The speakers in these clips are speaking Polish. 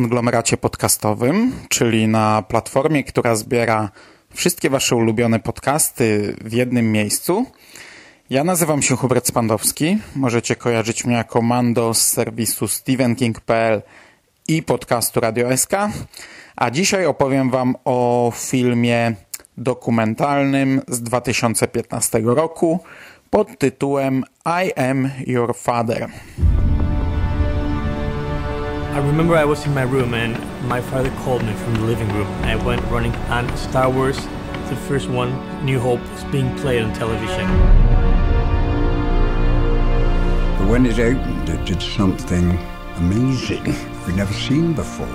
konglomeracie podcastowym, czyli na platformie, która zbiera wszystkie Wasze ulubione podcasty w jednym miejscu. Ja nazywam się Hubert Spandowski. Możecie kojarzyć mnie jako Mando z serwisu stevenking.pl i podcastu Radio SK. A dzisiaj opowiem Wam o filmie dokumentalnym z 2015 roku pod tytułem I Am Your Father. I remember I was in my room and my father called me from the living room. I went running and Star Wars, the first one, New Hope, was being played on television. But when it opened, it did something amazing we'd never seen before.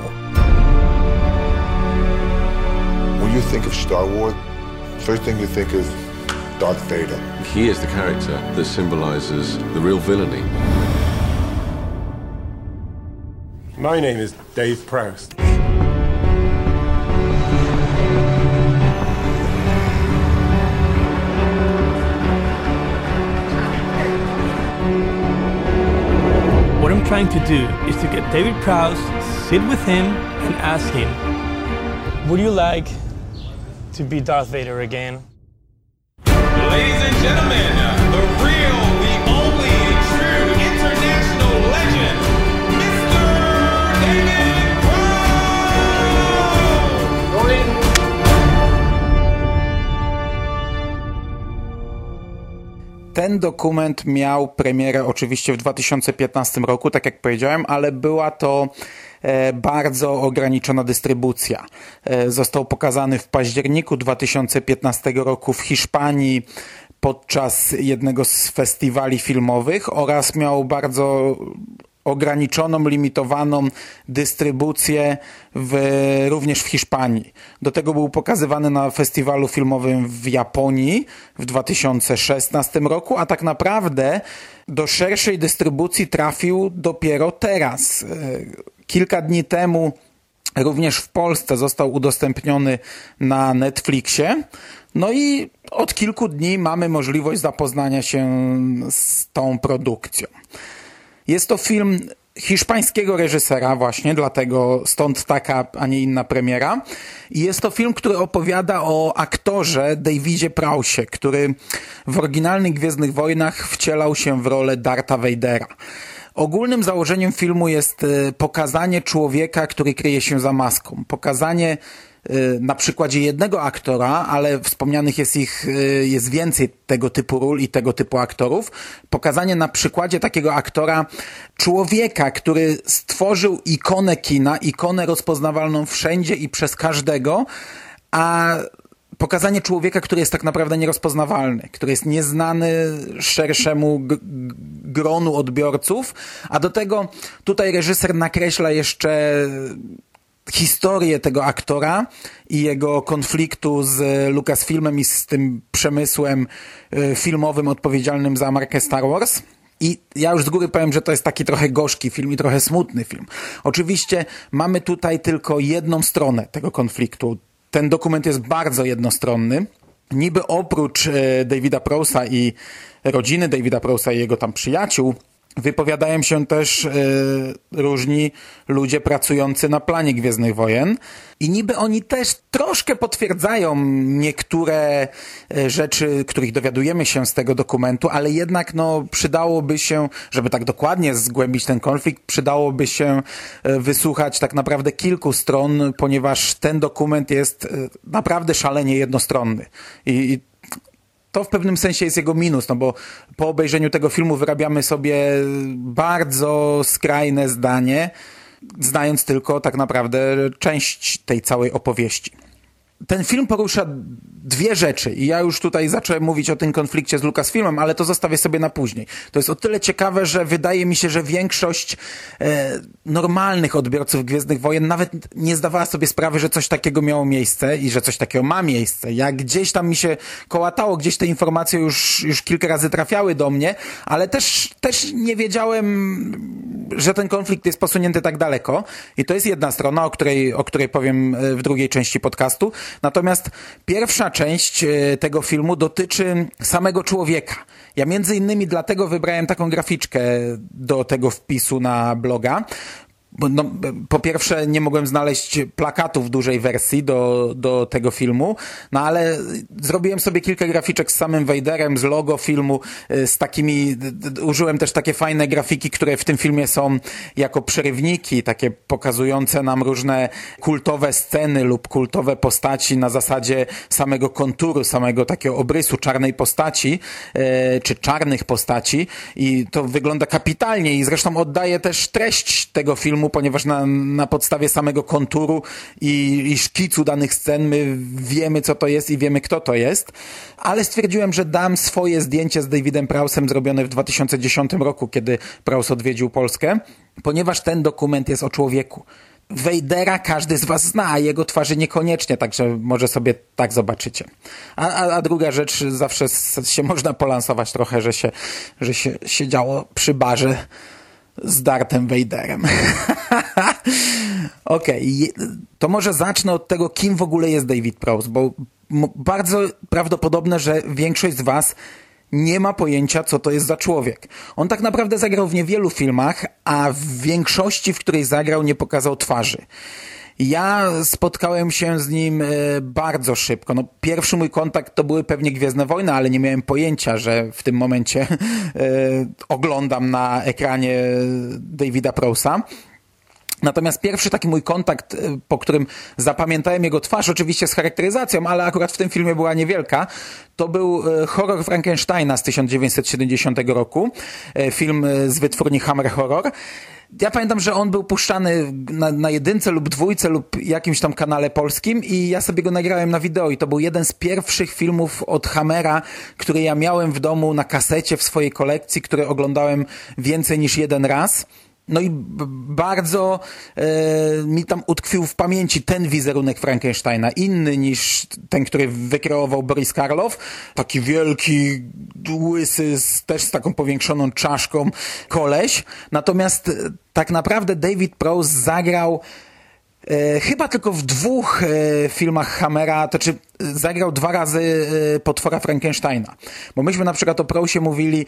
When you think of Star Wars, first thing you think is Darth Vader. He is the character that symbolizes the real villainy. My name is Dave Proust. What I'm trying to do is to get David Prowse, sit with him, and ask him, Would you like to be Darth Vader again? Ladies and gentlemen, Ten dokument miał premierę oczywiście w 2015 roku, tak jak powiedziałem, ale była to e, bardzo ograniczona dystrybucja. E, został pokazany w październiku 2015 roku w Hiszpanii podczas jednego z festiwali filmowych oraz miał bardzo ograniczoną, limitowaną dystrybucję w, również w Hiszpanii. Do tego był pokazywany na festiwalu filmowym w Japonii w 2016 roku, a tak naprawdę do szerszej dystrybucji trafił dopiero teraz. Kilka dni temu również w Polsce został udostępniony na Netflixie. No i od kilku dni mamy możliwość zapoznania się z tą produkcją. Jest to film hiszpańskiego reżysera właśnie, dlatego stąd taka, a nie inna premiera. I jest to film, który opowiada o aktorze Davidzie Prausie, który w oryginalnych Gwiezdnych Wojnach wcielał się w rolę Darta Vadera. Ogólnym założeniem filmu jest pokazanie człowieka, który kryje się za maską. Pokazanie na przykładzie jednego aktora, ale wspomnianych jest ich, jest więcej tego typu ról i tego typu aktorów. Pokazanie na przykładzie takiego aktora człowieka, który stworzył ikonę kina, ikonę rozpoznawalną wszędzie i przez każdego, a pokazanie człowieka, który jest tak naprawdę nierozpoznawalny, który jest nieznany szerszemu gronu odbiorców, a do tego tutaj reżyser nakreśla jeszcze historię tego aktora i jego konfliktu z Lucasfilmem i z tym przemysłem filmowym odpowiedzialnym za markę Star Wars. I ja już z góry powiem, że to jest taki trochę gorzki film i trochę smutny film. Oczywiście mamy tutaj tylko jedną stronę tego konfliktu. Ten dokument jest bardzo jednostronny. Niby oprócz Davida Prousa i rodziny Davida Prousa i jego tam przyjaciół, wypowiadają się też e, różni ludzie pracujący na planie Gwiezdnych Wojen i niby oni też troszkę potwierdzają niektóre e, rzeczy, których dowiadujemy się z tego dokumentu, ale jednak no, przydałoby się, żeby tak dokładnie zgłębić ten konflikt, przydałoby się e, wysłuchać tak naprawdę kilku stron, ponieważ ten dokument jest naprawdę szalenie jednostronny. I, i to w pewnym sensie jest jego minus, no bo po obejrzeniu tego filmu wyrabiamy sobie bardzo skrajne zdanie, znając tylko tak naprawdę część tej całej opowieści. Ten film porusza dwie rzeczy i ja już tutaj zacząłem mówić o tym konflikcie z Lucasfilmem, ale to zostawię sobie na później. To jest o tyle ciekawe, że wydaje mi się, że większość e, normalnych odbiorców Gwiezdnych Wojen nawet nie zdawała sobie sprawy, że coś takiego miało miejsce i że coś takiego ma miejsce. Jak gdzieś tam mi się kołatało, gdzieś te informacje już, już kilka razy trafiały do mnie, ale też, też nie wiedziałem, że ten konflikt jest posunięty tak daleko i to jest jedna strona, o której, o której powiem w drugiej części podcastu. Natomiast pierwsza część e, tego filmu dotyczy samego człowieka. Ja między innymi dlatego wybrałem taką graficzkę do tego wpisu na bloga, no, po pierwsze nie mogłem znaleźć plakatu w dużej wersji do, do tego filmu, no ale zrobiłem sobie kilka graficzek z samym Vaderem, z logo filmu, y, z takimi, użyłem też takie fajne grafiki, które w tym filmie są jako przerywniki, takie pokazujące nam różne kultowe sceny lub kultowe postaci na zasadzie samego konturu, samego takiego obrysu czarnej postaci, y, czy czarnych postaci. I to wygląda kapitalnie i zresztą oddaje też treść tego filmu, ponieważ na, na podstawie samego konturu i, i szkicu danych scen my wiemy, co to jest i wiemy, kto to jest. Ale stwierdziłem, że dam swoje zdjęcie z Davidem Prausem zrobione w 2010 roku, kiedy Praus odwiedził Polskę, ponieważ ten dokument jest o człowieku. Wejdera każdy z was zna, a jego twarzy niekoniecznie, także może sobie tak zobaczycie. A, a, a druga rzecz, zawsze się można polansować trochę, że się, że się siedziało przy barze z Dartem Vaderem. Okej, okay. to może zacznę od tego, kim w ogóle jest David Prowse, bo bardzo prawdopodobne, że większość z was nie ma pojęcia, co to jest za człowiek. On tak naprawdę zagrał w niewielu filmach, a w większości, w której zagrał, nie pokazał twarzy. Ja spotkałem się z nim e, bardzo szybko. No, pierwszy mój kontakt to były pewnie Gwiezdne Wojny, ale nie miałem pojęcia, że w tym momencie e, oglądam na ekranie Davida Prousa. Natomiast pierwszy taki mój kontakt, e, po którym zapamiętałem jego twarz, oczywiście z charakteryzacją, ale akurat w tym filmie była niewielka, to był horror Frankensteina z 1970 roku. Film z wytwórni Hammer Horror. Ja pamiętam, że on był puszczany na, na jedynce lub dwójce lub jakimś tam kanale polskim i ja sobie go nagrałem na wideo i to był jeden z pierwszych filmów od Hammera, który ja miałem w domu na kasecie w swojej kolekcji, który oglądałem więcej niż jeden raz. No i bardzo e, mi tam utkwił w pamięci ten wizerunek Frankensteina, inny niż ten, który wykreował Boris Karloff. Taki wielki, łysy, z, też z taką powiększoną czaszką koleś. Natomiast e, tak naprawdę David Prowse zagrał chyba tylko w dwóch e, filmach Hammera, to czy zagrał dwa razy e, potwora Frankensteina. Bo myśmy na przykład o Prousie mówili,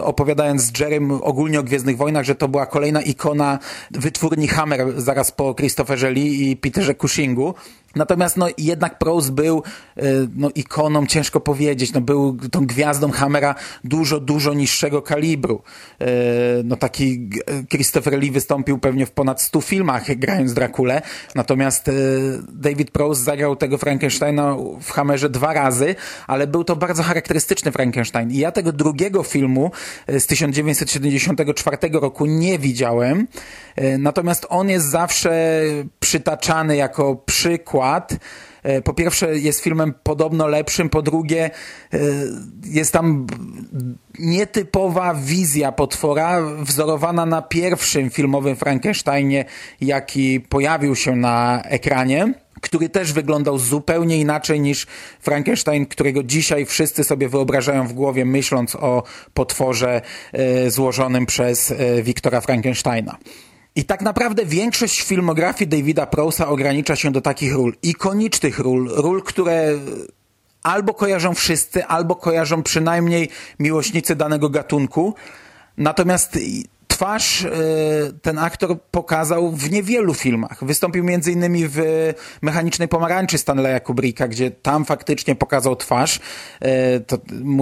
opowiadając z Jerem ogólnie o Gwiezdnych Wojnach, że to była kolejna ikona wytwórni Hammer zaraz po Christopherze Lee i Peterze Cushingu. Natomiast no, jednak Prose był no, ikoną, ciężko powiedzieć, no, był tą gwiazdą Hammera dużo, dużo niższego kalibru. No, taki Christopher Lee wystąpił pewnie w ponad 100 filmach grając Dracula, natomiast David Prose zagrał tego Frankensteina w Hammerze dwa razy, ale był to bardzo charakterystyczny Frankenstein. I ja tego drugiego filmu z 1974 roku nie widziałem, natomiast on jest zawsze przytaczany jako przykład E, po pierwsze jest filmem podobno lepszym, po drugie e, jest tam nietypowa wizja potwora wzorowana na pierwszym filmowym Frankensteinie, jaki pojawił się na ekranie który też wyglądał zupełnie inaczej niż Frankenstein, którego dzisiaj wszyscy sobie wyobrażają w głowie, myśląc o potworze e, złożonym przez Wiktora Frankensteina. I tak naprawdę większość filmografii Davida Prousa ogranicza się do takich ról, ikonicznych ról, ról, które albo kojarzą wszyscy, albo kojarzą przynajmniej miłośnicy danego gatunku, Natomiast twarz e, ten aktor pokazał w niewielu filmach. Wystąpił innymi w Mechanicznej Pomarańczy Stanleya Kubricka, gdzie tam faktycznie pokazał twarz. E, to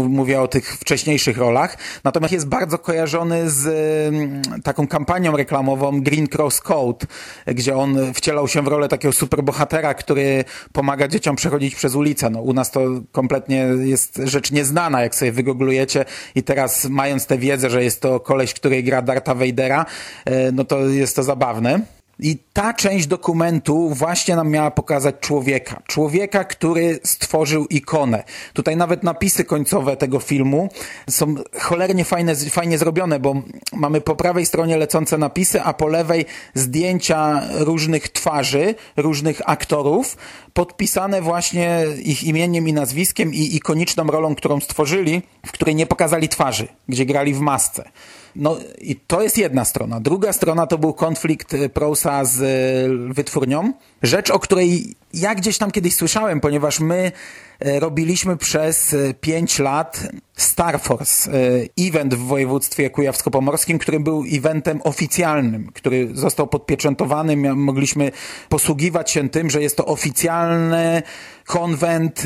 mówię o tych wcześniejszych rolach. Natomiast jest bardzo kojarzony z mm, taką kampanią reklamową Green Cross Code, gdzie on wcielał się w rolę takiego superbohatera, który pomaga dzieciom przechodzić przez ulicę. No, u nas to kompletnie jest rzecz nieznana, jak sobie wygooglujecie i teraz mając tę wiedzę, że jest to koleś, który gra Darta Vadera, e, no to jest to zabawne. I ta część dokumentu właśnie nam miała pokazać człowieka. Człowieka, który stworzył ikonę. Tutaj nawet napisy końcowe tego filmu są cholernie fajne, fajnie zrobione, bo mamy po prawej stronie lecące napisy, a po lewej zdjęcia różnych twarzy, różnych aktorów, podpisane właśnie ich imieniem i nazwiskiem i ikoniczną rolą, którą stworzyli, w której nie pokazali twarzy, gdzie grali w masce. No i to jest jedna strona. Druga strona to był konflikt Prousa z wytwórnią. Rzecz, o której ja gdzieś tam kiedyś słyszałem, ponieważ my robiliśmy przez 5 lat Star Force, event w województwie kujawsko-pomorskim, który był eventem oficjalnym, który został podpieczętowany. Mogliśmy posługiwać się tym, że jest to oficjalny konwent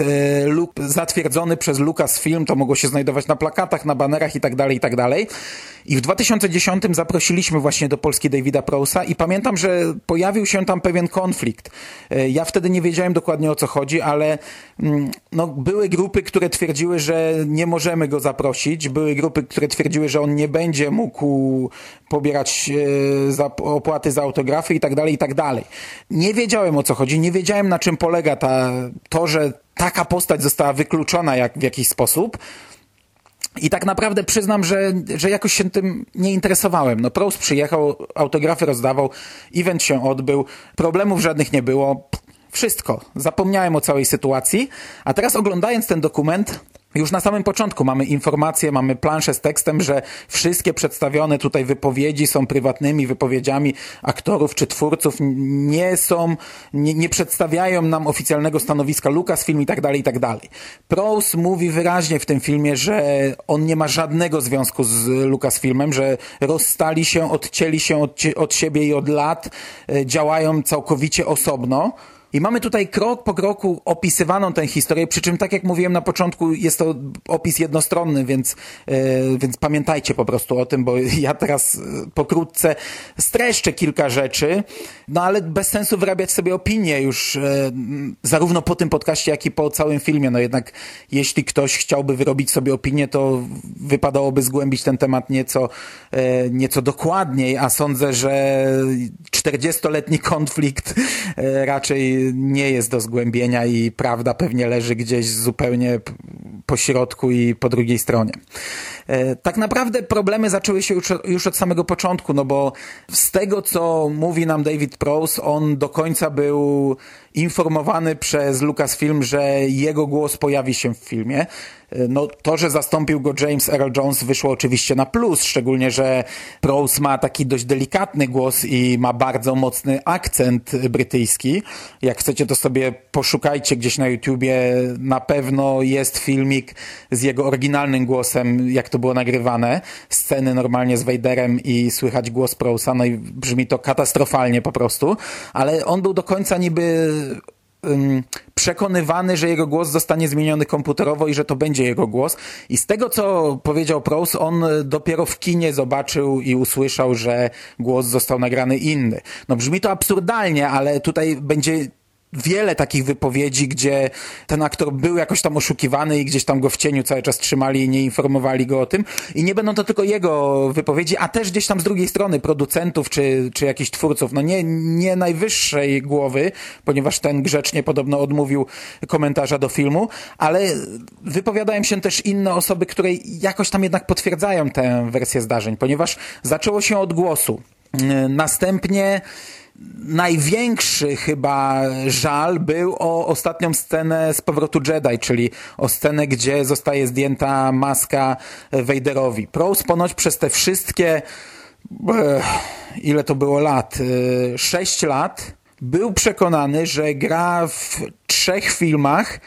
zatwierdzony przez Lucasfilm. To mogło się znajdować na plakatach, na banerach tak tak dalej. I w 2010 zaprosiliśmy właśnie do Polski Davida Prousa i pamiętam, że pojawił się tam pewien konflikt. E, ja wtedy nie wiedziałem dokładnie o co chodzi, ale mm, no, były grupy, które twierdziły, że nie możemy go zaprosić. Były grupy, które twierdziły, że on nie będzie mógł pobierać e, opłaty za autografy i tak dalej, i tak dalej. Nie wiedziałem o co chodzi, nie wiedziałem na czym polega ta, to, że taka postać została wykluczona jak, w jakiś sposób. I tak naprawdę przyznam, że, że jakoś się tym nie interesowałem. No Prous przyjechał, autografy rozdawał, event się odbył, problemów żadnych nie było. Wszystko. Zapomniałem o całej sytuacji. A teraz oglądając ten dokument, już na samym początku mamy informację, mamy planszę z tekstem, że wszystkie przedstawione tutaj wypowiedzi są prywatnymi wypowiedziami aktorów czy twórców, nie są, nie, nie przedstawiają nam oficjalnego stanowiska Lucasfilm i tak dalej, i tak dalej. Prose mówi wyraźnie w tym filmie, że on nie ma żadnego związku z Lucasfilmem, że rozstali się, odcięli się od, od siebie i od lat, e, działają całkowicie osobno. I mamy tutaj krok po kroku opisywaną tę historię, przy czym tak jak mówiłem na początku, jest to opis jednostronny, więc, yy, więc pamiętajcie po prostu o tym, bo ja teraz e, pokrótce streszczę kilka rzeczy, no ale bez sensu wyrabiać sobie opinię już yy, zarówno po tym podcaście, jak i po całym filmie. No jednak jeśli ktoś chciałby wyrobić sobie opinię, to wypadałoby zgłębić ten temat nieco, nieco dokładniej, a sądzę, że 40-letni konflikt raczej nie jest do zgłębienia i prawda pewnie leży gdzieś zupełnie po środku i po drugiej stronie. E, tak naprawdę problemy zaczęły się już, już od samego początku, no bo z tego, co mówi nam David Prose, on do końca był informowany przez Lucasfilm, że jego głos pojawi się w filmie. No, to, że zastąpił go James Earl Jones wyszło oczywiście na plus, szczególnie, że Prose ma taki dość delikatny głos i ma bardzo mocny akcent brytyjski. Jak chcecie, to sobie poszukajcie gdzieś na YouTubie. Na pewno jest filmik z jego oryginalnym głosem, jak to było nagrywane. Sceny normalnie z Vaderem i słychać głos Prosa, no i brzmi to katastrofalnie po prostu. Ale on był do końca niby przekonywany, że jego głos zostanie zmieniony komputerowo i że to będzie jego głos. I z tego, co powiedział Prose, on dopiero w kinie zobaczył i usłyszał, że głos został nagrany inny. No brzmi to absurdalnie, ale tutaj będzie wiele takich wypowiedzi, gdzie ten aktor był jakoś tam oszukiwany i gdzieś tam go w cieniu cały czas trzymali i nie informowali go o tym. I nie będą to tylko jego wypowiedzi, a też gdzieś tam z drugiej strony producentów czy, czy jakichś twórców. No nie, nie najwyższej głowy, ponieważ ten grzecznie podobno odmówił komentarza do filmu, ale wypowiadają się też inne osoby, które jakoś tam jednak potwierdzają tę wersję zdarzeń, ponieważ zaczęło się od głosu. Następnie największy chyba żal był o ostatnią scenę z powrotu Jedi, czyli o scenę, gdzie zostaje zdjęta maska Vaderowi. Prose ponoć przez te wszystkie ile to było lat? E, sześć lat był przekonany, że gra w trzech filmach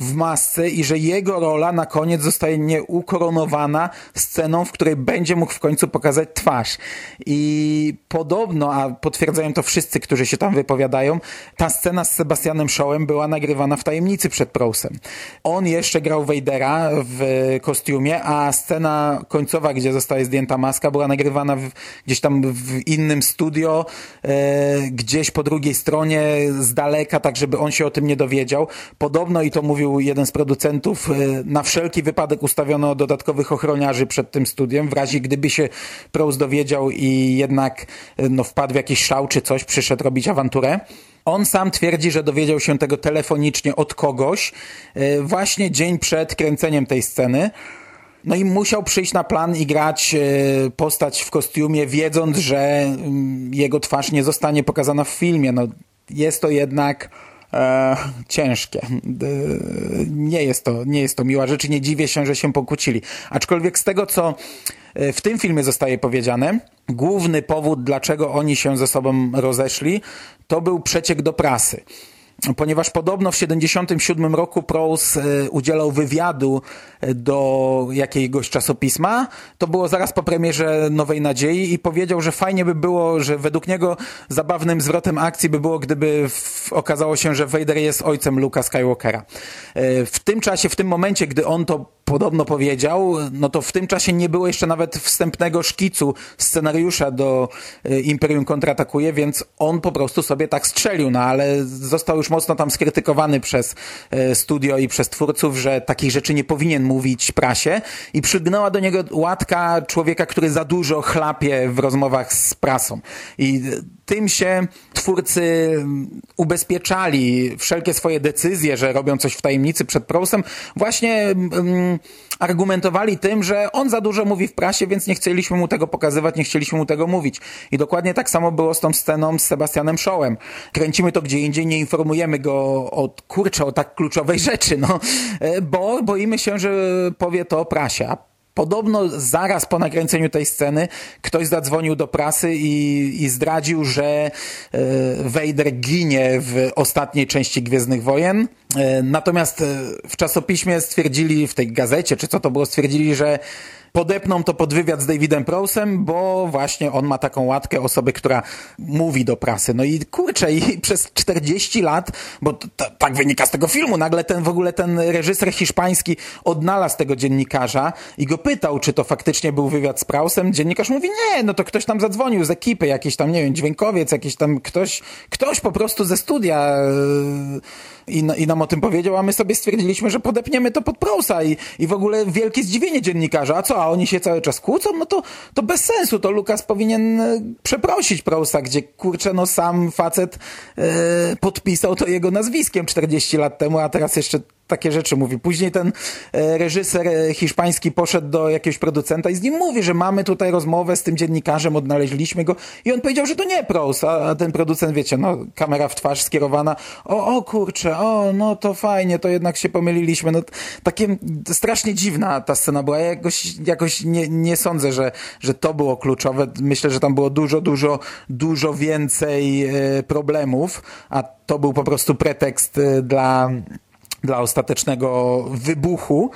w masce i że jego rola na koniec zostaje nieukoronowana sceną, w której będzie mógł w końcu pokazać twarz. I podobno, a potwierdzają to wszyscy, którzy się tam wypowiadają, ta scena z Sebastianem Shawem była nagrywana w tajemnicy przed Prousem. On jeszcze grał Vadera w kostiumie, a scena końcowa, gdzie zostaje zdjęta maska, była nagrywana w, gdzieś tam w innym studio, e, gdzieś po drugiej stronie, z daleka, tak żeby on się o tym nie dowiedział. Podobno, i to mówił jeden z producentów, e, na wszelki wypadek ustawiono dodatkowych ochroniarzy przed tym studiem, w razie gdyby się Prous dowiedział i jednak e, no, wpadł w jakiś szał czy coś, przyszedł robić awanturę. On sam twierdzi, że dowiedział się tego telefonicznie od kogoś e, właśnie dzień przed kręceniem tej sceny. No i musiał przyjść na plan i grać postać w kostiumie, wiedząc, że mm, jego twarz nie zostanie pokazana w filmie. No, jest to jednak e, ciężkie. E, nie, jest to, nie jest to miła rzecz i nie dziwię się, że się pokłócili. Aczkolwiek z tego, co e, w tym filmie zostaje powiedziane, główny powód, dlaczego oni się ze sobą rozeszli, to był przeciek do prasy ponieważ podobno w 77 roku Prose e, udzielał wywiadu e, do jakiegoś czasopisma. To było zaraz po premierze Nowej Nadziei i powiedział, że fajnie by było, że według niego zabawnym zwrotem akcji by było, gdyby okazało się, że Vader jest ojcem Luka Skywalkera. E, w tym czasie, w tym momencie, gdy on to podobno powiedział, no to w tym czasie nie było jeszcze nawet wstępnego szkicu scenariusza do Imperium kontratakuje, więc on po prostu sobie tak strzelił, no ale został już mocno tam skrytykowany przez studio i przez twórców, że takich rzeczy nie powinien mówić prasie i przygnęła do niego łatka człowieka, który za dużo chlapie w rozmowach z prasą. I tym się twórcy ubezpieczali wszelkie swoje decyzje, że robią coś w tajemnicy przed Prousem, właśnie um, argumentowali tym, że on za dużo mówi w prasie, więc nie chcieliśmy mu tego pokazywać, nie chcieliśmy mu tego mówić. I dokładnie tak samo było z tą sceną z Sebastianem Shawem. Kręcimy to gdzie indziej, nie informujemy go o, kurczę, o tak kluczowej rzeczy, no, bo boimy się, że powie to prasie. A Podobno zaraz po nakręceniu tej sceny ktoś zadzwonił do prasy i, i zdradził, że e, Vader ginie w ostatniej części Gwiezdnych Wojen. E, natomiast e, w czasopiśmie stwierdzili, w tej gazecie, czy co to było, stwierdzili, że podepną to pod wywiad z Davidem Prousem, bo właśnie on ma taką łatkę osoby, która mówi do prasy. No i kurczę, i przez 40 lat, bo tak wynika z tego filmu, nagle ten w ogóle ten reżyser hiszpański odnalazł tego dziennikarza i go pytał, czy to faktycznie był wywiad z Prousem. Dziennikarz mówi, nie, no to ktoś tam zadzwonił z ekipy, jakiś tam, nie wiem, dźwiękowiec, jakiś tam ktoś, ktoś po prostu ze studia yy, i, i nam o tym powiedział, a my sobie stwierdziliśmy, że podepniemy to pod Prousa i, i w ogóle wielkie zdziwienie dziennikarza. A co, a oni się cały czas kłócą? No to, to bez sensu, to Lukas powinien e, przeprosić Prousa, gdzie kurczę, no sam facet e, podpisał to jego nazwiskiem 40 lat temu, a teraz jeszcze takie rzeczy mówi. Później ten e, reżyser e, hiszpański poszedł do jakiegoś producenta i z nim mówi, że mamy tutaj rozmowę z tym dziennikarzem, odnaleźliśmy go i on powiedział, że to nie Pros, a ten producent, wiecie, no kamera w twarz skierowana, o, o kurczę, o, no to fajnie, to jednak się pomyliliśmy. No, takie strasznie dziwna ta scena była. Ja jakoś, jakoś nie, nie sądzę, że, że to było kluczowe. Myślę, że tam było dużo, dużo, dużo więcej e, problemów, a to był po prostu pretekst dla dla ostatecznego wybuchu.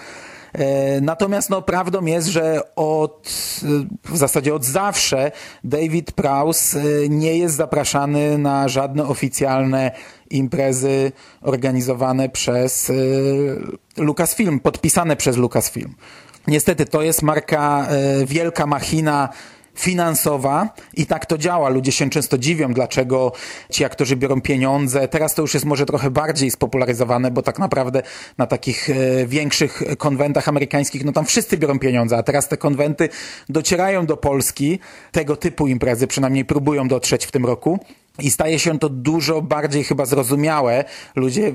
Natomiast no, prawdą jest, że od, w zasadzie od zawsze David Prowse nie jest zapraszany na żadne oficjalne imprezy organizowane przez Lucasfilm, podpisane przez Lucasfilm. Niestety to jest marka, wielka machina finansowa i tak to działa. Ludzie się często dziwią, dlaczego ci aktorzy biorą pieniądze. Teraz to już jest może trochę bardziej spopularyzowane, bo tak naprawdę na takich e, większych konwentach amerykańskich, no tam wszyscy biorą pieniądze, a teraz te konwenty docierają do Polski, tego typu imprezy, przynajmniej próbują dotrzeć w tym roku. I staje się to dużo bardziej chyba zrozumiałe. Ludzie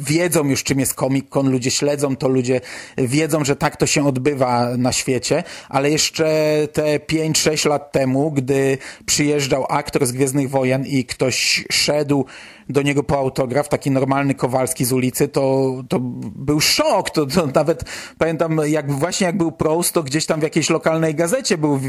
wiedzą już, czym jest Comic Con, ludzie śledzą to, ludzie wiedzą, że tak to się odbywa na świecie, ale jeszcze te 5-6 lat temu, gdy przyjeżdżał aktor z Gwiezdnych Wojen i ktoś szedł do niego po autograf, taki normalny Kowalski z ulicy, to, to był szok. To, to nawet pamiętam, jak właśnie jak był Proust, to gdzieś tam w jakiejś lokalnej gazecie był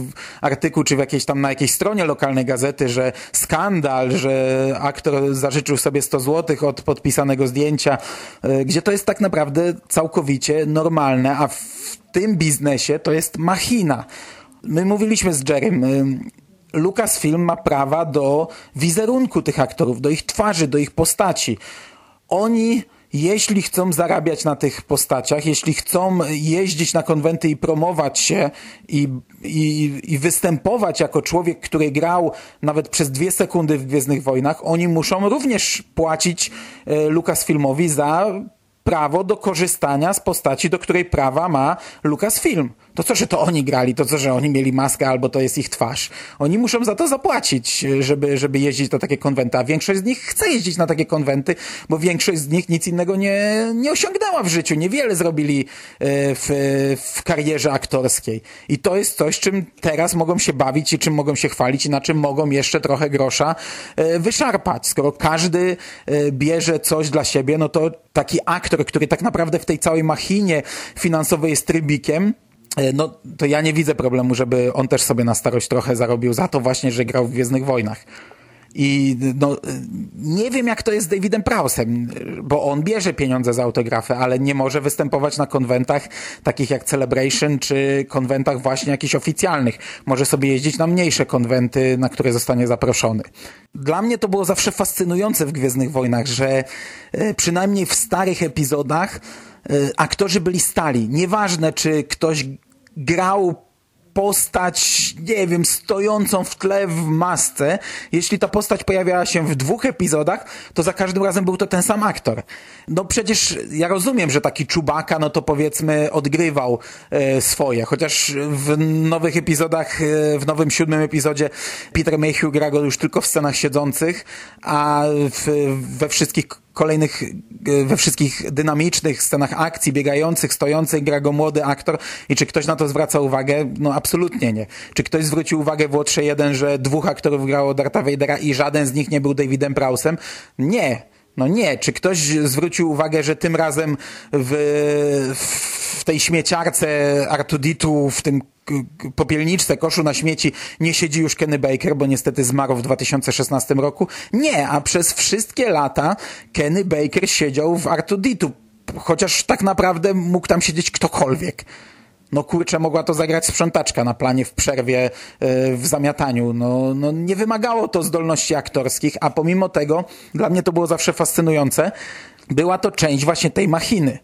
artykuł, czy w jakiejś tam na jakiejś stronie lokalnej gazety, że skandal, że aktor zażyczył sobie 100 zł od podpisanego zdjęcia, e, gdzie to jest tak naprawdę całkowicie normalne, a w tym biznesie to jest machina. My mówiliśmy z Jerem, Lucasfilm ma prawa do wizerunku tych aktorów, do ich twarzy, do ich postaci. Oni jeśli chcą zarabiać na tych postaciach, jeśli chcą jeździć na konwenty i promować się i, i, i występować jako człowiek, który grał nawet przez dwie sekundy w Gwiezdnych Wojnach, oni muszą również płacić e, Lucasfilmowi za prawo do korzystania z postaci, do której prawa ma Lucasfilm. To co, że to oni grali, to co, że oni mieli maskę albo to jest ich twarz. Oni muszą za to zapłacić, żeby, żeby jeździć na takie konwenty, a większość z nich chce jeździć na takie konwenty, bo większość z nich nic innego nie, nie osiągnęła w życiu. Niewiele zrobili e, w, w karierze aktorskiej. I to jest coś, czym teraz mogą się bawić i czym mogą się chwalić i na czym mogą jeszcze trochę grosza e, wyszarpać. Skoro każdy e, bierze coś dla siebie, no to taki aktor, który tak naprawdę w tej całej machinie finansowej jest trybikiem, no to ja nie widzę problemu, żeby on też sobie na starość trochę zarobił za to właśnie, że grał w Gwiezdnych Wojnach. I no, nie wiem, jak to jest z Davidem Prowsem, bo on bierze pieniądze za autografy, ale nie może występować na konwentach takich jak Celebration, czy konwentach właśnie jakichś oficjalnych. Może sobie jeździć na mniejsze konwenty, na które zostanie zaproszony. Dla mnie to było zawsze fascynujące w Gwiezdnych Wojnach, że e, przynajmniej w starych epizodach e, aktorzy byli stali. Nieważne, czy ktoś grał postać, nie wiem, stojącą w tle w masce. Jeśli ta postać pojawiała się w dwóch epizodach, to za każdym razem był to ten sam aktor. No przecież ja rozumiem, że taki Czubaka, no to powiedzmy odgrywał e, swoje, chociaż w nowych epizodach, e, w nowym siódmym epizodzie Peter Mayhew gra go już tylko w scenach siedzących, a w, we wszystkich kolejnych, e, we wszystkich dynamicznych scenach akcji, biegających, stojących, gra go młody aktor i czy ktoś na to zwraca uwagę? No absolutnie nie. Czy ktoś zwrócił uwagę w Łotrze 1, że dwóch aktorów grało Darta Vadera i żaden z nich nie był Davidem Prowsem? Nie. No nie. Czy ktoś zwrócił uwagę, że tym razem w, w tej śmieciarce Artuditu, w tym popielniczce, koszu na śmieci nie siedzi już Kenny Baker, bo niestety zmarł w 2016 roku. Nie, a przez wszystkie lata Kenny Baker siedział w Artuditu, chociaż tak naprawdę mógł tam siedzieć ktokolwiek. No kurczę, mogła to zagrać sprzątaczka na planie w przerwie yy, w zamiataniu. No, no nie wymagało to zdolności aktorskich, a pomimo tego dla mnie to było zawsze fascynujące. Była to część właśnie tej machiny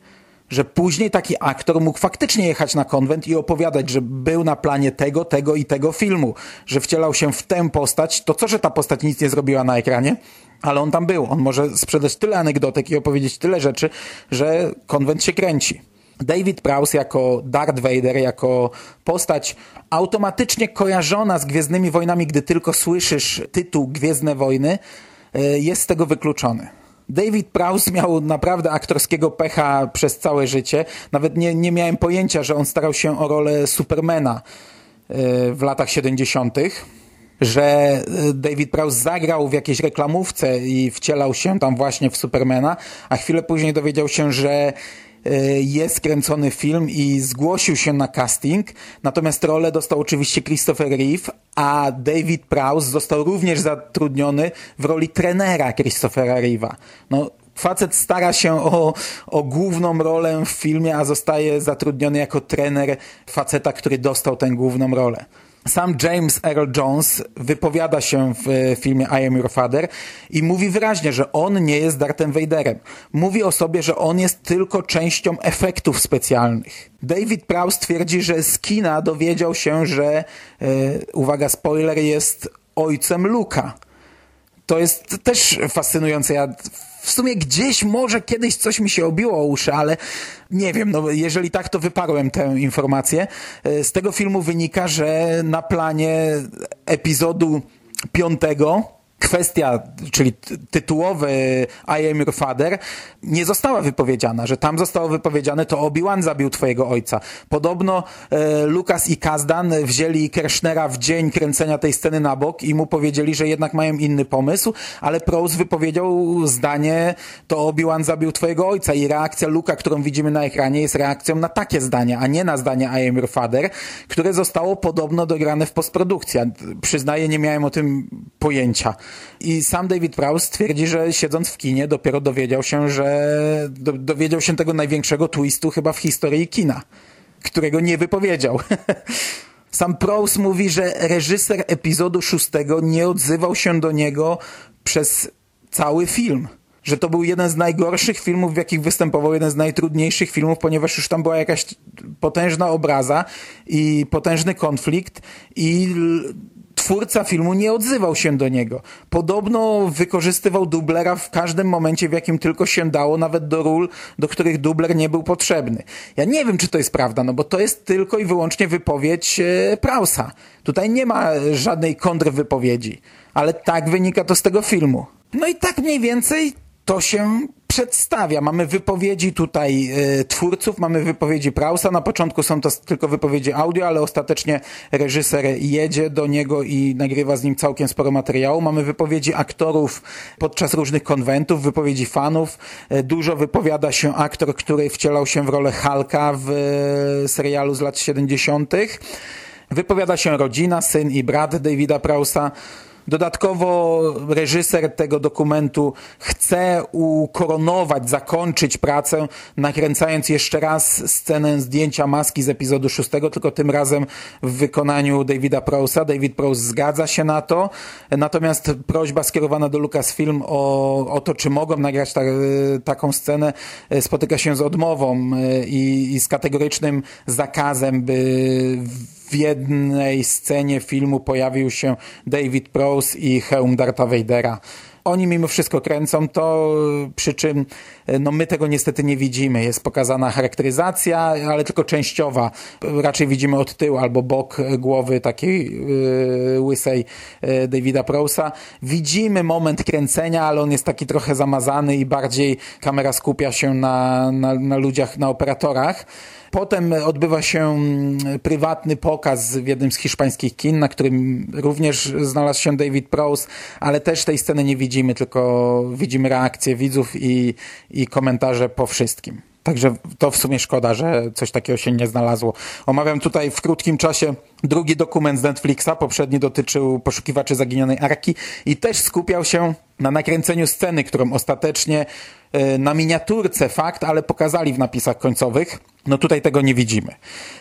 że później taki aktor mógł faktycznie jechać na konwent i opowiadać, że był na planie tego, tego i tego filmu, że wcielał się w tę postać, to co, że ta postać nic nie zrobiła na ekranie, ale on tam był. On może sprzedać tyle anegdotek i opowiedzieć tyle rzeczy, że konwent się kręci. David Prowse jako Darth Vader, jako postać automatycznie kojarzona z Gwiezdnymi Wojnami, gdy tylko słyszysz tytuł Gwiezdne Wojny, e, jest z tego wykluczony. David Prowse miał naprawdę aktorskiego pecha przez całe życie. Nawet nie, nie miałem pojęcia, że on starał się o rolę Supermana e, w latach 70., że e, David Prowse zagrał w jakiejś reklamówce i wcielał się tam właśnie w Supermana, a chwilę później dowiedział się, że jest kręcony film i zgłosił się na casting, natomiast rolę dostał oczywiście Christopher Reeve, a David Prowse został również zatrudniony w roli trenera Christophera Reeve'a. No, facet stara się o, o główną rolę w filmie, a zostaje zatrudniony jako trener faceta, który dostał tę główną rolę. Sam James Earl Jones wypowiada się w e, filmie I Am Your Father i mówi wyraźnie, że on nie jest Darthem Vaderem. Mówi o sobie, że on jest tylko częścią efektów specjalnych. David Prowse twierdzi, że z kina dowiedział się, że, yy, uwaga, spoiler, jest ojcem Luka. To jest też fascynujące. Ja w sumie gdzieś może kiedyś coś mi się obiło o uszy, ale nie wiem, no jeżeli tak, to wyparłem tę informację. E, z tego filmu wynika, że na planie epizodu piątego kwestia, czyli ty- tytułowy I am your father, nie została wypowiedziana, że tam zostało wypowiedziane to Obi-Wan zabił twojego ojca. Podobno e, Lukas i Kazdan wzięli Kershnera w dzień kręcenia tej sceny na bok i mu powiedzieli, że jednak mają inny pomysł, ale Prose wypowiedział zdanie to Obi-Wan zabił twojego ojca i reakcja Luka, którą widzimy na ekranie jest reakcją na takie zdanie, a nie na zdanie I am your father, które zostało podobno dograne w postprodukcji. Przyznaję, nie miałem o tym pojęcia. I sam David Prowse twierdzi, że siedząc w kinie dopiero dowiedział się, że do, dowiedział się tego największego twistu chyba w historii kina, którego nie wypowiedział. Sam Prowse mówi, że reżyser epizodu szóstego nie odzywał się do niego przez cały film. Że to był jeden z najgorszych filmów, w jakich występował, jeden z najtrudniejszych filmów, ponieważ już tam była jakaś potężna obraza i potężny konflikt i twórca filmu nie odzywał się do niego. Podobno wykorzystywał dublera w każdym momencie, w jakim tylko się dało, nawet do ról, do których dubler nie był potrzebny. Ja nie wiem, czy to jest prawda, no bo to jest tylko i wyłącznie wypowiedź e, Prausa. Tutaj nie ma żadnej kontrwypowiedzi, ale tak wynika to z tego filmu. No i tak mniej więcej to się przedstawia. Mamy wypowiedzi tutaj e, twórców, mamy wypowiedzi Prausa. Na początku są to tylko wypowiedzi audio, ale ostatecznie reżyser jedzie do niego i nagrywa z nim całkiem sporo materiału. Mamy wypowiedzi aktorów podczas różnych konwentów, wypowiedzi fanów. E, Dużo wypowiada się aktor, który wcielał się w rolę Hulka w e, serialu z lat 70. Wypowiada się rodzina, syn i brat Davida Prausa. Dodatkowo reżyser tego dokumentu chce ukoronować, zakończyć pracę, nakręcając jeszcze raz scenę zdjęcia maski z epizodu szóstego, tylko tym razem w wykonaniu Davida Prousa. David Prous zgadza się na to, natomiast prośba skierowana do Lucasfilm o, o to, czy mogą nagrać ta, taką scenę, spotyka się z odmową i, i z kategorycznym zakazem, by w jednej scenie filmu pojawił się David Prowse i hełm Darta Vadera. Oni mimo wszystko kręcą to, przy czym no my tego niestety nie widzimy. Jest pokazana charakteryzacja, ale tylko częściowa. Raczej widzimy od tyłu albo bok głowy takiej yy, łysej yy, Davida Prousa. Widzimy moment kręcenia, ale on jest taki trochę zamazany i bardziej kamera skupia się na, na, na ludziach, na operatorach. Potem odbywa się mm, prywatny pokaz w jednym z hiszpańskich kin, na którym również znalazł się David Prowse, ale też tej sceny nie widzimy, tylko widzimy reakcje widzów i, i komentarze po wszystkim. Także to w sumie szkoda, że coś takiego się nie znalazło. Omawiam tutaj w krótkim czasie drugi dokument z Netflixa. Poprzedni dotyczył poszukiwaczy zaginionej arki i też skupiał się na nakręceniu sceny, którą ostatecznie e, na miniaturce fakt, ale pokazali w napisach końcowych. No tutaj tego nie widzimy.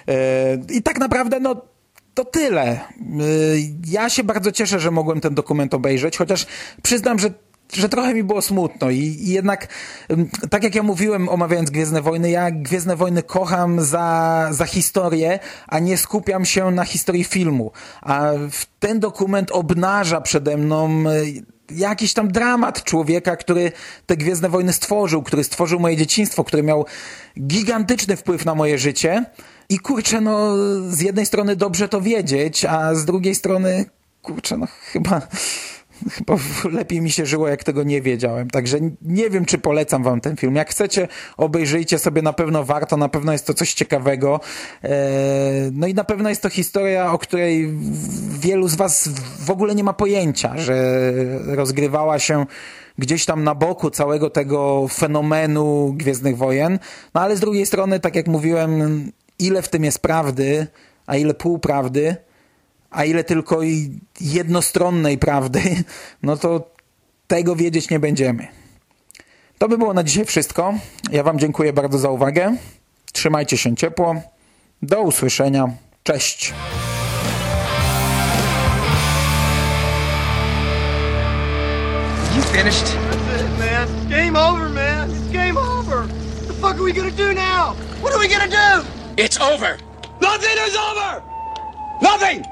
E, I tak naprawdę, no to tyle. E, Ja się bardzo cieszę, że mogłem ten dokument obejrzeć, chociaż przyznam, że że trochę mi było smutno i, i jednak, ym, tak jak ja mówiłem omawiając Gwiezdne Wojny, ja Gwiezdne Wojny kocham za, za historię, a nie skupiam się na historii filmu. A ten dokument obnaża przede mną y, jakiś tam dramat człowieka, który te Gwiezdne Wojny stworzył, który stworzył moje dzieciństwo, który miał gigantyczny wpływ na moje życie i kurczę, no z jednej strony dobrze to wiedzieć, a z drugiej strony kurczę, no chyba chyba lepiej mi się żyło, jak tego nie wiedziałem. Także nie wiem, czy polecam wam ten film. Jak chcecie, obejrzyjcie sobie, na pewno warto, na pewno jest to coś ciekawego. Eee, No i na pewno jest to historia, o której wielu z was w ogóle nie ma pojęcia, że rozgrywała się gdzieś tam na boku całego tego fenomenu Gwiezdnych Wojen. No ale z drugiej strony, tak jak mówiłem, ile w tym jest prawdy, a ile półprawdy, a ile tylko i jednostronnej prawdy, no to tego wiedzieć nie będziemy. To by było na dzisiaj wszystko. Ja Wam dziękuję bardzo za uwagę. Trzymajcie się ciepło. Do usłyszenia. Cześć. You finished? That's it, man. Game over, man. It's game over. What the fuck are we gonna do now? What are we gonna do? It's over. Nothing is over. Nothing.